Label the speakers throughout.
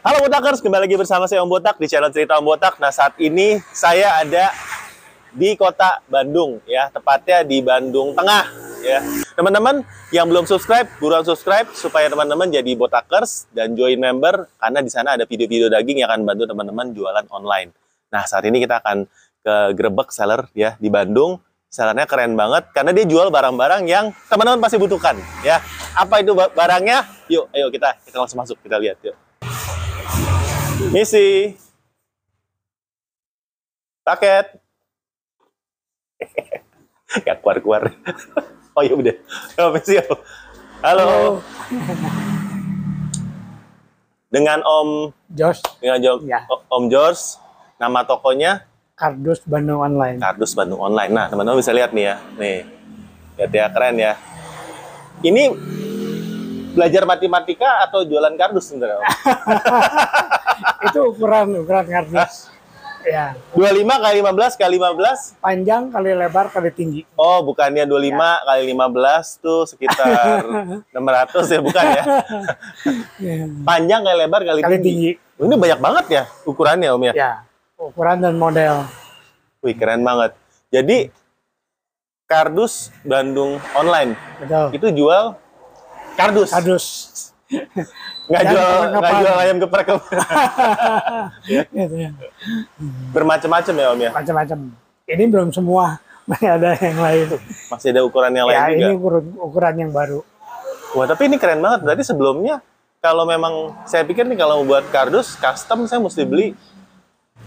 Speaker 1: Halo Botakers, kembali lagi bersama saya Om Botak di channel Cerita Om Botak. Nah, saat ini saya ada di kota Bandung ya, tepatnya di Bandung Tengah ya. Teman-teman yang belum subscribe, buruan subscribe supaya teman-teman jadi Botakers dan join member karena di sana ada video-video daging yang akan bantu teman-teman jualan online. Nah, saat ini kita akan ke Grebek Seller ya di Bandung. Sellernya keren banget karena dia jual barang-barang yang teman-teman pasti butuhkan ya. Apa itu barangnya? Yuk, ayo kita kita langsung masuk, kita lihat yuk. Misi. Paket. Gak keluar-keluar. Oh ya udah. Oh, misi. oh. Halo. Dengan Om
Speaker 2: Jos
Speaker 1: dengan Jo-
Speaker 2: Ya.
Speaker 1: Om George. Nama tokonya
Speaker 2: Kardus Bandung Online.
Speaker 1: Kardus Bandung Online. Nah, teman-teman bisa lihat nih ya. Nih. Lihat ya, keren ya. Ini belajar matematika atau jualan kardus sebenarnya?
Speaker 2: Itu ukuran ukuran kardus. Ya,
Speaker 1: 25 kali 15 kali 15
Speaker 2: panjang kali lebar kali tinggi.
Speaker 1: Oh, bukannya 25 kali 15 tuh sekitar 600 ya, bukan ya?
Speaker 2: Ya,
Speaker 1: Panjang kali lebar kali,
Speaker 2: Kali
Speaker 1: tinggi.
Speaker 2: tinggi.
Speaker 1: Ini banyak banget ya ukurannya, Om ya?
Speaker 2: Ya, ukuran dan model.
Speaker 1: Wih, keren banget. Jadi, kardus Bandung online
Speaker 2: Betul.
Speaker 1: itu jual kardus.
Speaker 2: Kardus.
Speaker 1: Nggak jual, nggak jual ayam geprek.
Speaker 2: Gitu ya.
Speaker 1: Bermacam-macam ya, Om ya?
Speaker 2: Macam-macam. Ini belum semua. Masih ada yang lain.
Speaker 1: Masih ada ukuran yang
Speaker 2: Ya,
Speaker 1: lain juga.
Speaker 2: ini ukuran, ukuran yang baru.
Speaker 1: Wah, tapi ini keren banget. Berarti sebelumnya kalau memang saya pikir nih kalau buat kardus custom saya mesti beli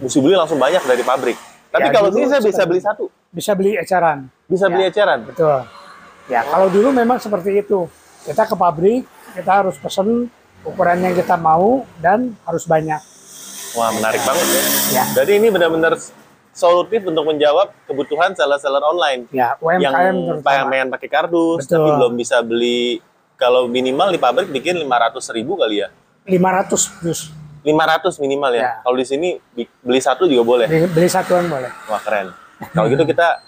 Speaker 1: mesti beli langsung banyak dari pabrik. Tapi
Speaker 2: Ya,
Speaker 1: kalau ini saya bisa beli satu.
Speaker 2: Bisa beli eceran.
Speaker 1: Bisa beli
Speaker 2: Ya.
Speaker 1: eceran.
Speaker 2: Betul. Ya, kalau dulu memang seperti itu. Kita ke pabrik, kita harus pesen ukuran yang kita mau dan harus banyak.
Speaker 1: Wah, menarik banget ya.
Speaker 2: Ya.
Speaker 1: Jadi ini benar-benar solutif untuk menjawab kebutuhan seller-seller online
Speaker 2: Ya,
Speaker 1: yang
Speaker 2: UMKM terutama.
Speaker 1: pengen pakai kardus
Speaker 2: Betul.
Speaker 1: tapi belum bisa beli kalau minimal di pabrik bikin 500 ribu kali ya.
Speaker 2: 500 dus.
Speaker 1: 500 minimal ya.
Speaker 2: Ya.
Speaker 1: Kalau di sini beli satu juga boleh.
Speaker 2: Beli, beli satuan boleh.
Speaker 1: Wah, keren. Kalau gitu kita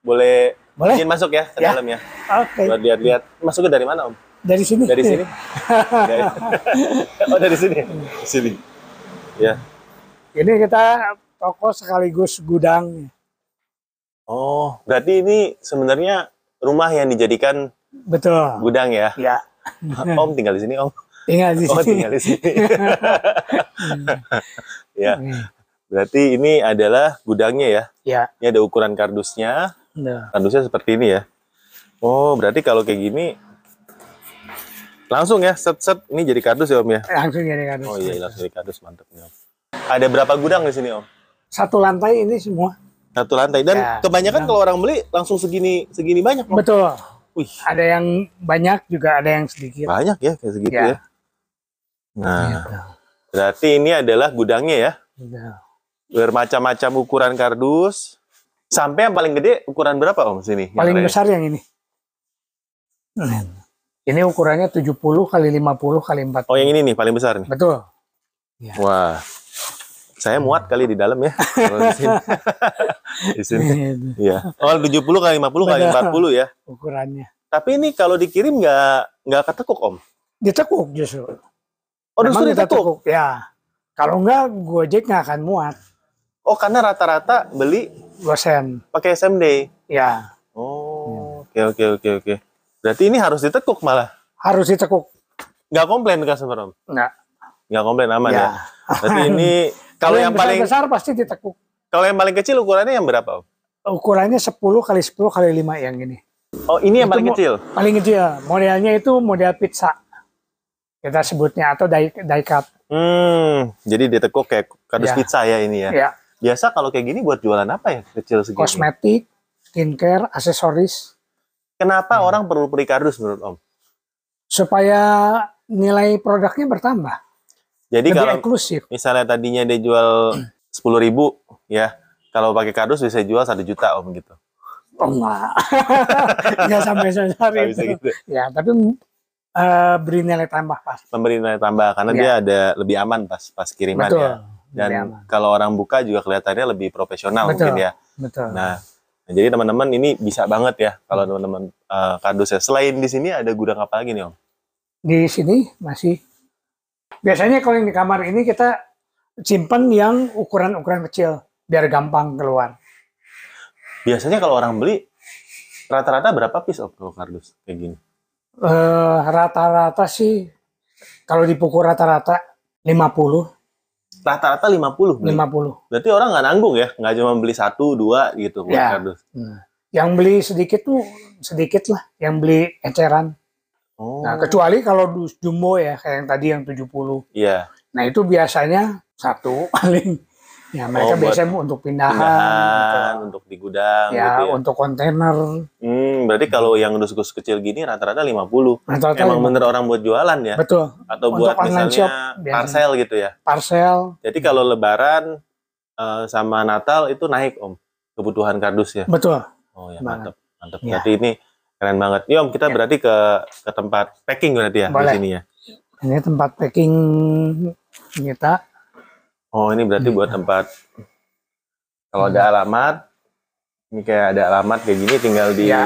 Speaker 1: boleh
Speaker 2: Boleh.
Speaker 1: izin masuk ya ke
Speaker 2: Ya.
Speaker 1: dalam ya.
Speaker 2: Oke.
Speaker 1: Buat lihat-lihat. Masuknya dari mana, Om?
Speaker 2: Dari sini.
Speaker 1: Dari sini? Dari- oh, dari sini. Sini. Ya.
Speaker 2: Ini kita toko sekaligus gudang.
Speaker 1: Oh, berarti ini sebenarnya rumah yang dijadikan
Speaker 2: Betul.
Speaker 1: gudang ya.
Speaker 2: Ya.
Speaker 1: Om tinggal di sini, Om.
Speaker 2: Tinggal di
Speaker 1: Oh,
Speaker 2: sini.
Speaker 1: tinggal di sini. ya,
Speaker 2: Hmm.
Speaker 1: berarti ini adalah gudangnya ya.
Speaker 2: Ya.
Speaker 1: Ini ada ukuran kardusnya.
Speaker 2: Nah,
Speaker 1: Kardusnya seperti ini ya. Oh, berarti kalau kayak gini langsung ya, set-set ini jadi kardus ya, Om ya.
Speaker 2: langsung jadi kardus.
Speaker 1: Oh iya, langsung jadi kardus mantap nih, Om. Ada berapa gudang di sini, Om?
Speaker 2: Satu lantai ini semua.
Speaker 1: Satu lantai dan
Speaker 2: Ya,
Speaker 1: kebanyakan kalau orang beli langsung segini segini banyak, Om.
Speaker 2: Betul.
Speaker 1: Wih,
Speaker 2: Ada yang banyak juga ada yang sedikit.
Speaker 1: banyak ya kayak segitu
Speaker 2: Ya.
Speaker 1: ya. Nah,
Speaker 2: Gitu.
Speaker 1: berarti ini adalah gudangnya ya.
Speaker 2: Gitu.
Speaker 1: Bermacam-macam ukuran kardus. Sampai yang paling gede ukuran berapa Om sini? Yang
Speaker 2: Paling
Speaker 1: ada-
Speaker 2: besar yang ini. Ini ukurannya 70 kali 50 kali 40.
Speaker 1: Oh, yang ini nih paling besar nih.
Speaker 2: Betul.
Speaker 1: Wah. Saya muat kali di dalam ya. Di sini. di sini. Iya. Oh, 70 kali 50 kali
Speaker 2: Benar.
Speaker 1: 40 ya.
Speaker 2: Ukurannya.
Speaker 1: Tapi ini kalau dikirim nggak nggak ketekuk Om.
Speaker 2: Ditekuk justru.
Speaker 1: Oh,
Speaker 2: Memang
Speaker 1: justru ditekuk.
Speaker 2: tekuk. Ya. Kalau enggak Gojek nggak akan muat.
Speaker 1: Oh, karena rata-rata beli
Speaker 2: Gosen.
Speaker 1: pakai SMD.
Speaker 2: Ya.
Speaker 1: Oh, oke oke oke oke. Berarti ini harus ditekuk malah.
Speaker 2: Harus ditekuk.
Speaker 1: Nggak komplain customer Om.
Speaker 2: Enggak.
Speaker 1: Nggak komplain aman ya.
Speaker 2: Ya.
Speaker 1: Berarti ini kalau yang paling
Speaker 2: besar pasti ditekuk.
Speaker 1: kalau yang paling kecil ukurannya yang berapa Om?
Speaker 2: Ukurannya 10 kali 10 kali 5 yang ini.
Speaker 1: Oh, ini yang
Speaker 2: Itu
Speaker 1: paling kecil.
Speaker 2: Paling kecil. Modelnya itu model pizza. Kita sebutnya atau die, die cut.
Speaker 1: Hmm, jadi ditekuk kayak kardus
Speaker 2: Ya.
Speaker 1: pizza ya ini ya.
Speaker 2: Ya.
Speaker 1: Biasa kalau kayak gini buat jualan apa ya kecil segini?
Speaker 2: Kosmetik, skincare, aksesoris.
Speaker 1: Kenapa
Speaker 2: Hmm.
Speaker 1: orang perlu beli kardus menurut Om?
Speaker 2: Supaya nilai produknya bertambah.
Speaker 1: Jadi
Speaker 2: lebih
Speaker 1: kalau
Speaker 2: eksklusif.
Speaker 1: misalnya tadinya dia jual sepuluh ribu ya, kalau pakai kardus bisa jual satu juta Om gitu.
Speaker 2: Oh enggak. enggak sampai
Speaker 1: Nggak
Speaker 2: itu.
Speaker 1: gitu.
Speaker 2: Ya, tapi eh, beri nilai tambah pas.
Speaker 1: Memberi nilai tambah karena
Speaker 2: Ya.
Speaker 1: dia ada lebih aman pas pas kiriman
Speaker 2: Betul.
Speaker 1: ya. Dan kalau orang buka juga kelihatannya lebih profesional
Speaker 2: Betul.
Speaker 1: mungkin ya.
Speaker 2: Betul.
Speaker 1: Nah, nah, jadi teman-teman ini bisa banget ya kalau teman-teman eh, kardus ya. Selain di sini ada gudang apa lagi nih Om?
Speaker 2: Di sini masih Biasanya kalau yang di kamar ini kita simpan yang ukuran-ukuran kecil biar gampang keluar.
Speaker 1: Biasanya kalau orang beli rata-rata berapa piece om kalau kardus kayak gini?
Speaker 2: Eh, rata-rata sih kalau dipukul rata-rata 50,
Speaker 1: Rata-rata 50 beli.
Speaker 2: 50.
Speaker 1: Berarti orang nggak nanggung ya, nggak cuma beli satu dua gitu buat
Speaker 2: Ya.
Speaker 1: kardus.
Speaker 2: Nah, yang beli sedikit tuh sedikit lah, yang beli eceran.
Speaker 1: Oh,
Speaker 2: Nah, kecuali kalau dus jumbo ya kayak yang tadi yang 70.
Speaker 1: iya.
Speaker 2: Nah, itu biasanya satu paling. Ya, mereka
Speaker 1: Oh, buat
Speaker 2: biasanya untuk pindahan,
Speaker 1: Pindahan
Speaker 2: untuk-
Speaker 1: untuk di gudang
Speaker 2: ya,
Speaker 1: gitu ya.
Speaker 2: untuk kontainer.
Speaker 1: Hmm, berarti kalau yang dus-dus kecil gini rata-rata 50.
Speaker 2: Rata-rata
Speaker 1: Emang bener orang buat jualan ya?
Speaker 2: Betul,
Speaker 1: Atau
Speaker 2: Untuk
Speaker 1: buat
Speaker 2: shop
Speaker 1: misalnya
Speaker 2: biasanya.
Speaker 1: parcel gitu ya?
Speaker 2: parcel.
Speaker 1: Jadi kalau lebaran eh, sama Natal itu naik om kebutuhan kardus ya?
Speaker 2: Betul.
Speaker 1: Oh ya mantap, mantap.
Speaker 2: Ya.
Speaker 1: Berarti ini keren banget. Ya om kita
Speaker 2: Ya.
Speaker 1: berarti ke ke tempat packing berarti ya
Speaker 2: Boleh.
Speaker 1: di sini ya?
Speaker 2: Ini tempat packing kita.
Speaker 1: Oh ini berarti
Speaker 2: Hmm.
Speaker 1: buat tempat kalau ada alamat, ini kayak ada alamat kayak gini tinggal di
Speaker 2: Ya.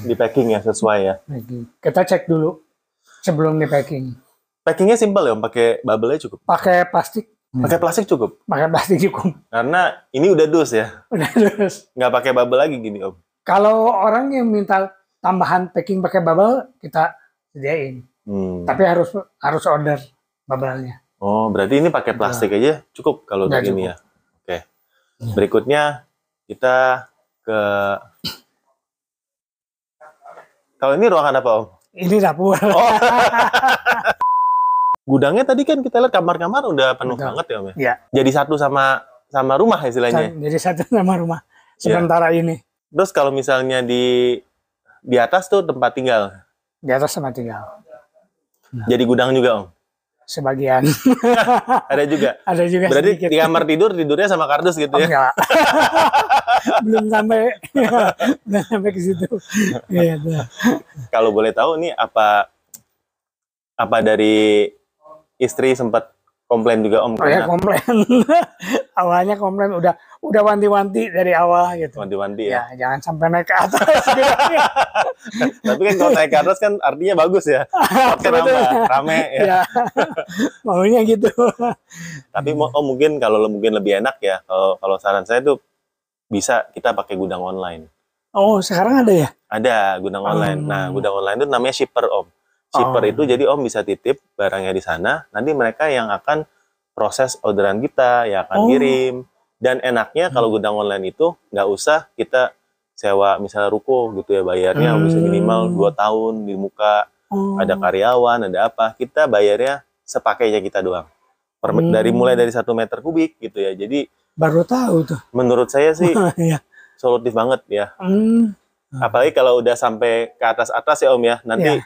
Speaker 1: di packing ya sesuai ya.
Speaker 2: Kita cek dulu sebelum di packing.
Speaker 1: Packingnya simpel ya pakai bubble-nya cukup.
Speaker 2: Pakai plastik.
Speaker 1: Pakai plastik cukup.
Speaker 2: Pakai plastik cukup.
Speaker 1: Karena ini udah dus ya,
Speaker 2: Udah terus.
Speaker 1: nggak pakai bubble lagi gini om.
Speaker 2: Kalau orang yang minta tambahan packing pakai bubble, kita sediain.
Speaker 1: Hmm.
Speaker 2: Tapi harus harus order bubble-nya.
Speaker 1: Oh berarti ini pakai plastik aja cukup kalau gini
Speaker 2: cukup.
Speaker 1: ya. Oke.
Speaker 2: Ya.
Speaker 1: Berikutnya kita ke kalau ini ruangan apa om?
Speaker 2: Ini dapur.
Speaker 1: Oh. Gudangnya tadi kan kita lihat kamar-kamar udah penuh
Speaker 2: Betul.
Speaker 1: banget ya om ya.
Speaker 2: Iya.
Speaker 1: Jadi satu sama sama rumah istilahnya.
Speaker 2: Jadi satu nama rumah.
Speaker 1: Ya.
Speaker 2: Sementara ini
Speaker 1: Terus kalau misalnya di di atas tuh tempat tinggal.
Speaker 2: di atas sama tinggal.
Speaker 1: Jadi gudang juga om.
Speaker 2: Sebagian
Speaker 1: Ada juga.
Speaker 2: ada juga
Speaker 1: Berarti
Speaker 2: sedikit.
Speaker 1: di kamar tidur tidurnya sama kardus gitu ya.
Speaker 2: enggak. belum sampai belum sampai ke situ. Iya, tuh.
Speaker 1: Kalau boleh tahu nih apa apa dari istri sempat komplain juga om
Speaker 2: Oh ya komplain. Awalnya komplain udah udah wanti-wanti dari awal gitu.
Speaker 1: wanti-wanti ya.
Speaker 2: Ya, jangan sampai naik ke atas.
Speaker 1: Tapi kan kalau naik ke atas kan artinya bagus ya. Kan rame ya.
Speaker 2: ya. Maunya gitu.
Speaker 1: Tapi oh, mungkin kalau mungkin lebih enak ya. Kalau kalau saran saya tuh bisa kita pakai gudang online.
Speaker 2: Oh, sekarang ada ya?
Speaker 1: Ada gudang online.
Speaker 2: Hmm.
Speaker 1: Nah, gudang online itu namanya shipper om. Shipper
Speaker 2: Oh.
Speaker 1: itu jadi om bisa titip barangnya di sana. Nanti mereka yang akan proses orderan kita, yang akan
Speaker 2: Oh.
Speaker 1: kirim. Dan enaknya kalau gudang online itu nggak usah kita sewa misalnya ruko gitu ya bayarnya
Speaker 2: Hmm.
Speaker 1: bisa minimal 2 tahun di muka
Speaker 2: Oh.
Speaker 1: ada karyawan, ada apa, kita bayarnya sepakainya kita doang. Per-
Speaker 2: Hmm.
Speaker 1: Dari mulai dari satu meter kubik gitu ya. Jadi
Speaker 2: Baru tahu tuh.
Speaker 1: menurut saya sih
Speaker 2: Iya.
Speaker 1: solutif banget ya.
Speaker 2: Hmm.
Speaker 1: Apalagi kalau udah sampai ke atas-atas ya Om ya. Nanti
Speaker 2: Iya.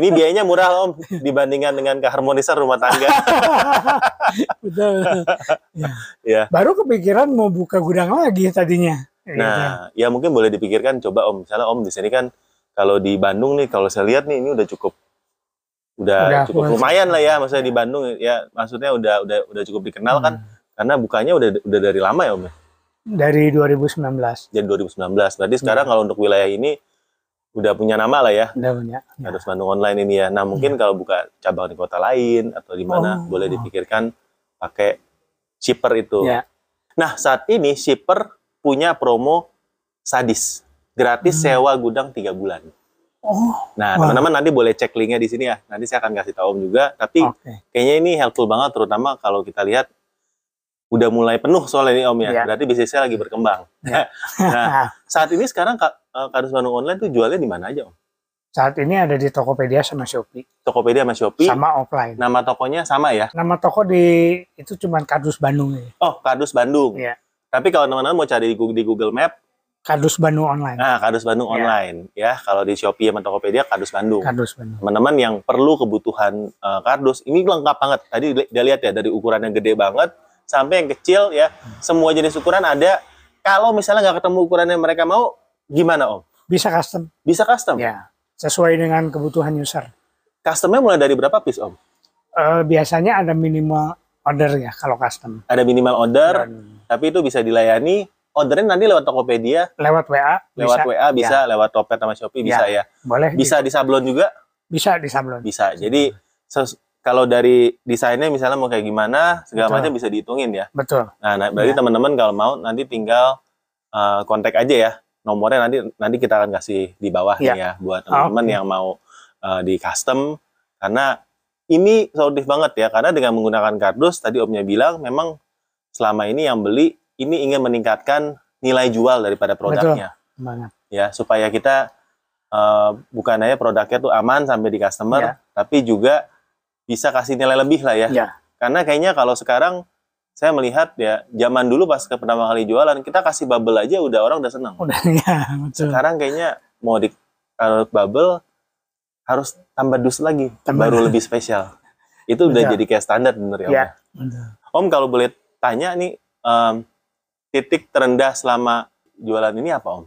Speaker 1: Ini biayanya murah Om dibandingkan dengan keharmonisan rumah tangga.
Speaker 2: Betul. Ya.
Speaker 1: Ya.
Speaker 2: Baru kepikiran mau buka gudang lagi tadinya. Gitu.
Speaker 1: Nah, ya mungkin boleh dipikirkan coba Om. Misalnya Om di sini kan kalau di Bandung nih kalau saya lihat nih ini udah cukup udah,
Speaker 2: Udah
Speaker 1: cukup lumayan lah ya maksudnya di Bandung ya maksudnya udah udah udah cukup dikenal kan
Speaker 2: Hmm.
Speaker 1: karena bukanya udah udah dari lama ya Om ya.
Speaker 2: Dari 2019
Speaker 1: Jadi 2019. Berarti sekarang
Speaker 2: Hmm.
Speaker 1: kalau untuk wilayah ini udah punya nama lah ya.
Speaker 2: udah punya. Ya.
Speaker 1: Harus Bandung online ini ya. Nah, mungkin kalau buka cabang di kota lain atau di mana
Speaker 2: Oh.
Speaker 1: boleh dipikirkan pakai shipper itu.
Speaker 2: Ya.
Speaker 1: Nah, saat ini shipper punya promo sadis. Gratis
Speaker 2: Hmm.
Speaker 1: sewa gudang tiga bulan.
Speaker 2: Oh,
Speaker 1: Nah, teman-teman nanti boleh cek linknya di sini ya. Nanti saya akan kasih tahu Om juga. Tapi
Speaker 2: oke.
Speaker 1: kayaknya ini helpful banget, terutama kalau kita lihat udah mulai penuh soalnya ini Om ya.
Speaker 2: Ya.
Speaker 1: Berarti bisnisnya lagi berkembang.
Speaker 2: Ya.
Speaker 1: Nah, saat ini sekarang Kak, eh, Kardus Bandung Online tuh jualnya di mana aja Om?
Speaker 2: Saat ini ada di Tokopedia sama Shopee
Speaker 1: Tokopedia sama Shopee.
Speaker 2: sama offline.
Speaker 1: Nama tokonya sama ya?
Speaker 2: Nama toko di itu cuma Kardus Bandung ya.
Speaker 1: Oh, Kardus Bandung.
Speaker 2: Iya.
Speaker 1: Tapi kalau teman-teman mau cari di Google, di Google Map,
Speaker 2: Kardus Bandung online.
Speaker 1: nah Kardus Bandung
Speaker 2: Iya.
Speaker 1: online ya. Kalau di Shopee sama Tokopedia Kardus Bandung.
Speaker 2: Kardus Bandung.
Speaker 1: Teman-teman yang perlu kebutuhan eh, kardus, ini lengkap banget. Tadi dia lihat ya dari ukuran yang gede banget sampai yang kecil ya. Semua jenis ukuran ada. Kalau misalnya nggak ketemu ukuran yang mereka mau, gimana Om?
Speaker 2: Bisa custom.
Speaker 1: Bisa custom.
Speaker 2: Ya. Sesuai dengan kebutuhan user.
Speaker 1: Customnya mulai dari berapa piece Om?
Speaker 2: Eh, biasanya ada minimal order ya kalau custom.
Speaker 1: Ada minimal order,
Speaker 2: Dan
Speaker 1: tapi itu bisa dilayani. Ordernya nanti lewat Tokopedia,
Speaker 2: lewat WA
Speaker 1: lewat
Speaker 2: bisa.
Speaker 1: WA bisa, lewat Topet sama Shopee
Speaker 2: Ya.
Speaker 1: bisa ya.
Speaker 2: Boleh
Speaker 1: Bisa di sablon juga?
Speaker 2: bisa di sablon.
Speaker 1: Bisa. Jadi kalau dari desainnya misalnya mau kayak gimana segala
Speaker 2: Betul.
Speaker 1: macam bisa dihitungin ya.
Speaker 2: Betul.
Speaker 1: Nah, nah berarti
Speaker 2: Ya.
Speaker 1: teman-teman kalau mau nanti tinggal uh, kontak aja ya. Nomornya nanti nanti kita akan kasih di bawah
Speaker 2: Ya.
Speaker 1: nih ya buat teman-teman
Speaker 2: Oke.
Speaker 1: yang mau uh, di custom karena ini solutif banget ya karena dengan menggunakan kardus tadi Omnya bilang memang selama ini yang beli ini ingin meningkatkan nilai jual daripada produknya
Speaker 2: Banget.
Speaker 1: ya supaya kita uh, bukan aja produknya tuh aman sampai di customer
Speaker 2: Ya.
Speaker 1: tapi juga bisa kasih nilai lebih lah ya
Speaker 2: Ya.
Speaker 1: karena kayaknya kalau sekarang saya melihat ya zaman dulu pas ke pertama kali jualan kita kasih bubble aja udah orang udah seneng.
Speaker 2: Udah ya, betul.
Speaker 1: Sekarang kayaknya mau di kalau bubble harus tambah dus lagi
Speaker 2: Tambah.
Speaker 1: baru lebih spesial. Itu udah
Speaker 2: Betul.
Speaker 1: jadi kayak standar bener ya. Om
Speaker 2: Ya.
Speaker 1: ya?
Speaker 2: Betul.
Speaker 1: Om kalau boleh tanya nih em, titik terendah selama jualan ini apa Om?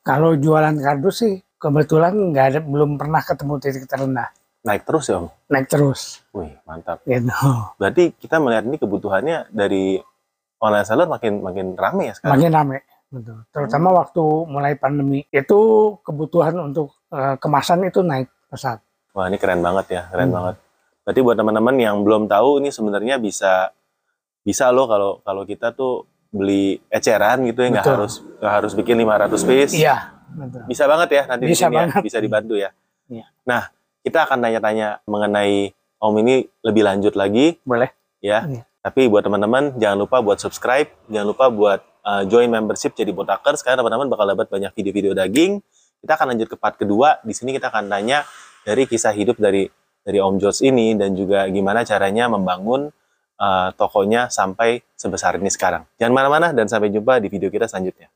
Speaker 2: Kalau jualan kardus sih kebetulan nggak ada belum pernah ketemu titik terendah.
Speaker 1: Naik terus ya Om?
Speaker 2: Naik terus
Speaker 1: Wih mantap.
Speaker 2: gitu.
Speaker 1: Berarti kita melihat ini kebutuhannya dari online seller makin makin rame ya sekarang.
Speaker 2: Makin rame. Betul. Terutama waktu mulai pandemi itu kebutuhan untuk eh, kemasan itu naik pesat.
Speaker 1: Wah ini keren banget ya, keren
Speaker 2: Hmm.
Speaker 1: banget. Berarti buat teman-teman yang belum tahu ini sebenarnya bisa bisa loh kalau kalau kita tuh beli eceran gitu ya nggak harus nggak harus bikin 500 piece.
Speaker 2: Iya, betul.
Speaker 1: Bisa banget ya nanti di
Speaker 2: Bisa
Speaker 1: sini ya, bisa dibantu ya.
Speaker 2: Iya.
Speaker 1: Nah kita akan tanya-tanya mengenai Om ini lebih lanjut lagi
Speaker 2: Boleh.
Speaker 1: ya.
Speaker 2: Iya.
Speaker 1: Tapi buat teman-teman jangan lupa buat subscribe, jangan lupa buat uh, join membership jadi botakers karena teman-teman bakal dapat banyak video-video daging. Kita akan lanjut ke part kedua. Di sini kita akan tanya dari kisah hidup dari dari Om George ini dan juga gimana caranya membangun uh, tokonya sampai sebesar ini sekarang. Jangan mana-mana dan sampai jumpa di video kita selanjutnya.